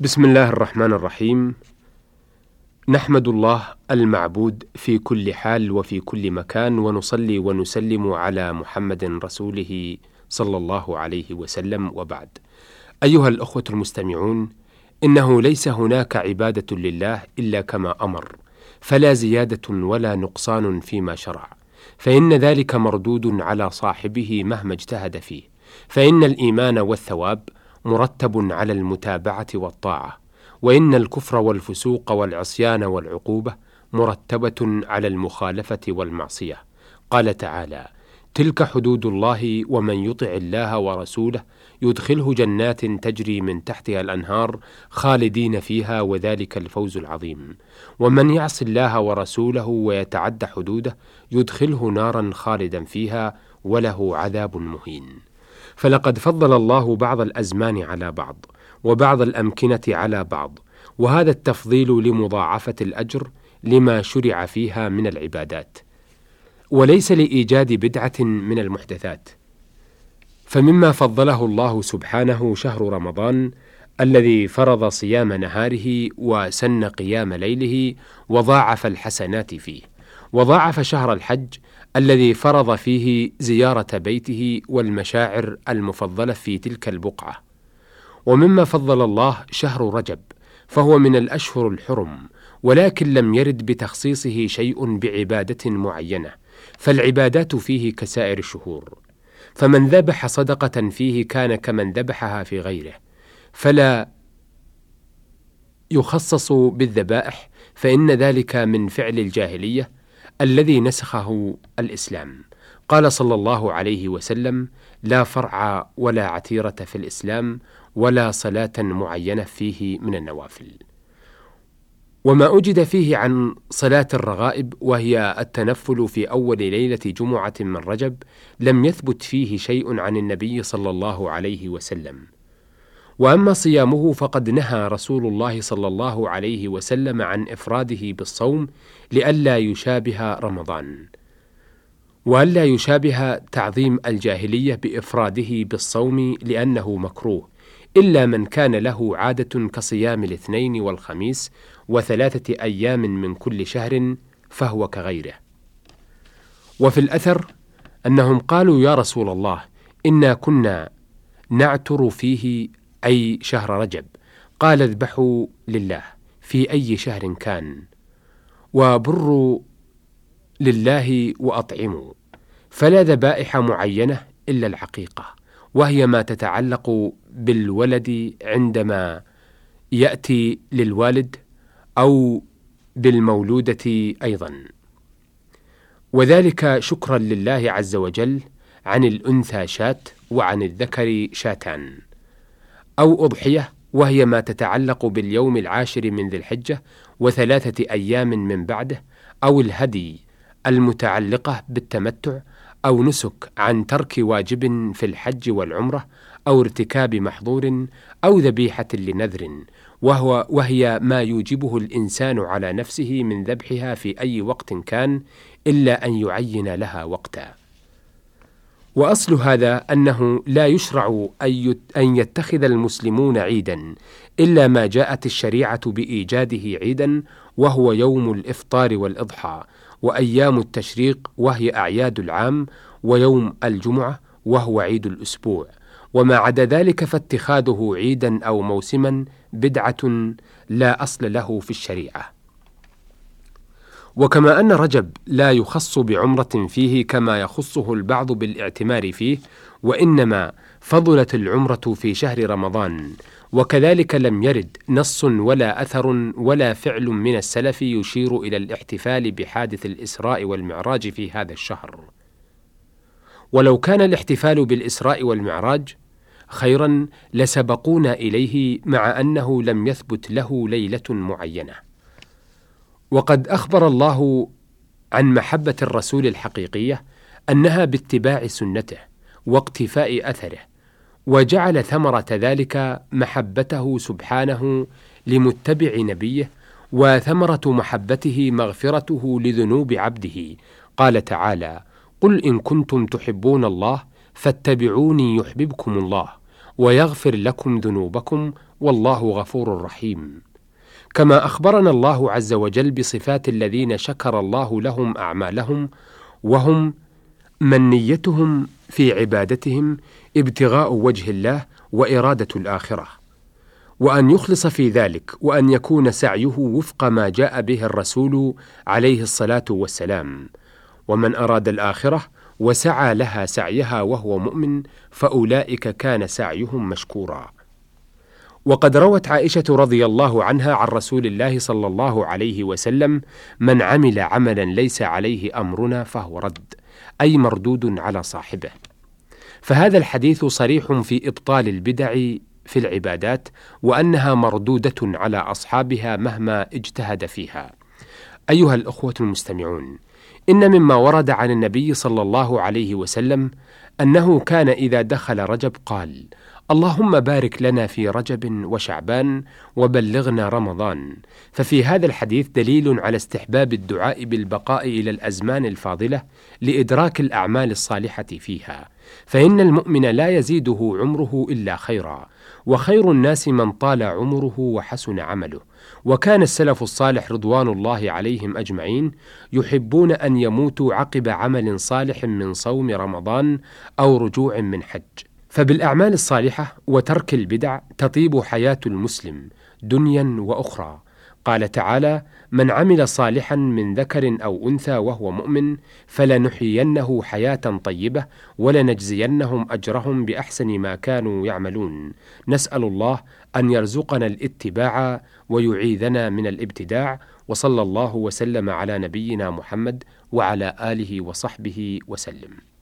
بسم الله الرحمن الرحيم نحمد الله المعبود في كل حال وفي كل مكان ونصلي ونسلم على محمد رسوله صلى الله عليه وسلم وبعد ايها الاخوه المستمعون انه ليس هناك عباده لله الا كما أمر فلا زياده ولا نقصان فيما شرع فان ذلك مردود على صاحبه مهما اجتهد فيه فان الايمان والثواب مرتب على المتابعة والطاعة وإن الكفر والفسوق والعصيان والعقوبة مرتبة على المخالفة والمعصية. قال تعالى تلك حدود الله ومن يطع الله ورسوله يدخله جنات تجري من تحتها الأنهار خالدين فيها وذلك الفوز العظيم. ومن يعص الله ورسوله ويتعد حدوده يدخله نارا خالدا فيها وله عذاب مهين. فلقد فضل الله بعض الأزمان على بعض وبعض الأمكنة على بعض وهذا التفضيل لمضاعفة الأجر لما شرع فيها من العبادات. وليس لإيجاد بدعة من المحدثات. فمما فضله الله سبحانه شهر رمضان الذي فرض صيام نهاره وسن قيام ليله وضاعف الحسنات فيه وضاعف شهر الحج الذي فرض فيه زيارة بيته والمشاعر المفضلة في تلك البقعة. ومما فضل الله شهر رجب فهو من الأشهر الحرم ولكن لم يرد بتخصيصه شيء بعبادة معينة فالعبادات فيه كسائر الشهور. فمن ذبح صدقة فيه كان كمن ذبحها في غيره. فلا يخصص بالذبائح فإن ذلك من فعل الجاهلية الذي نسخه الإسلام قال صلى الله عليه وسلم لا فرع ولا عتيرة في الإسلام ولا صلاة معينة فيه من النوافل وما وجد فيه عن صلاة الرغائب وهي التنفل في أول ليلة جمعة من رجب لم يثبت فيه شيء عن النبي صلى الله عليه وسلم. وأما صيامه فقد نهى رسول الله صلى الله عليه وسلم عن إفراده بالصوم لئلا يشابه رمضان. وألا يشابه تعظيم الجاهلية بإفراده بالصوم لأنه مكروه، إلا من كان له عادة كصيام الاثنين والخميس وثلاثة أيام من كل شهر فهو كغيره. وفي الأثر أنهم قالوا يا رسول الله إنا كنا نعتر فيه أي شهر رجب، قال اذبحوا لله. في أي شهر كان، وبروا لله وأطعموا، فلا ذبائح معينة إلا العقيقة، وهي ما تتعلق بالولد عندما يأتي للوالد أو بالمولودة أيضا. وذلك شكرا لله عز وجل عن الأنثى شاة وعن الذكر شاتان. أو أضحية وهي ما تتعلق باليوم العاشر من ذي الحجة وثلاثة أيام من بعده أو الهدي المتعلقة بالتمتع أو نسك عن ترك واجب في الحج والعمرة أو ارتكاب محظور أو ذبيحة لنذر وهو وهي ما يوجبه الإنسان على نفسه من ذبحها في أي وقت كان إلا أن يعين لها وقتا. وأصل هذا أنه لا يشرع أن يتخذ المسلمون عيدا إلا ما جاءت الشريعة بإيجاده عيدا وهو يوم الإفطار والإضحى وأيام التشريق وهي أعياد العام ويوم الجمعة وهو عيد الأسبوع وما عدا ذلك فاتخاذه عيدا أو موسما بدعة لا أصل له في الشريعة. وكما أن رجب لا يخص بعمرة فيه كما يخصه البعض بالاعتمار فيه، وإنما فضلت العمرة في شهر رمضان، وكذلك لم يرد نص ولا أثر ولا فعل من السلف يشير إلى الاحتفال بحادث الإسراء والمعراج في هذا الشهر. ولو كان الاحتفال بالإسراء والمعراج خيرا لسبقونا إليه مع أنه لم يثبت له ليلة معينة وقد أخبر الله عن محبة الرسول الحقيقية أنها باتباع سنته واقتفاء أثره وجعل ثمرة ذلك محبته سبحانه لمتبع نبيه وثمرة محبته مغفرته لذنوب عبده. قال تعالى قل إن كنتم تحبون الله فاتبعوني يحببكم الله ويغفر لكم ذنوبكم والله غفور رحيم. كما أخبرنا الله عز وجل بصفات الذين شكر الله لهم أعمالهم وهم من نيتهم في عبادتهم ابتغاء وجه الله وإرادة الآخرة. وأن يخلص في ذلك وأن يكون سعيه وفق ما جاء به الرسول عليه الصلاة والسلام. ومن أراد الآخرة وسعى لها سعيها وهو مؤمن فأولئك كان سعيهم مشكورا. وقد روت عائشة رضي الله عنها عن رسول الله صلى الله عليه وسلم من عمل عملا ليس عليه أمرنا فهو رد أي مردود على صاحبه. فهذا الحديث صريح في إبطال البدع في العبادات وأنها مردودة على أصحابها مهما اجتهد فيها. أيها الأخوة المستمعون إن مما ورد عن النبي صلى الله عليه وسلم أنه كان إذا دخل رجب قال اللهم بارك لنا في رجب وشعبان وبلغنا رمضان. ففي هذا الحديث دليل على استحباب الدعاء بالبقاء إلى الأزمان الفاضلة لإدراك الأعمال الصالحة فيها. فإن المؤمن لا يزيده عمره إلا خيرا وخير الناس من طال عمره وحسن عمله. وكان السلف الصالح رضوان الله عليهم أجمعين يحبون أن يموتوا عقب عمل صالح من صوم رمضان أو رجوع من حج. فبالأعمال الصالحة وترك البدع تطيب حياة المسلم دنيا وأخرى. قال تعالى من عمل صالحا من ذكر أو أنثى وهو مؤمن فلنحيينه حياة طيبة ولنجزينهم أجرهم بأحسن ما كانوا يعملون. نسأل الله أن يرزقنا الاتباع ويعيذنا من الابتداع. وصلى الله وسلم على نبينا محمد وعلى آله وصحبه وسلم.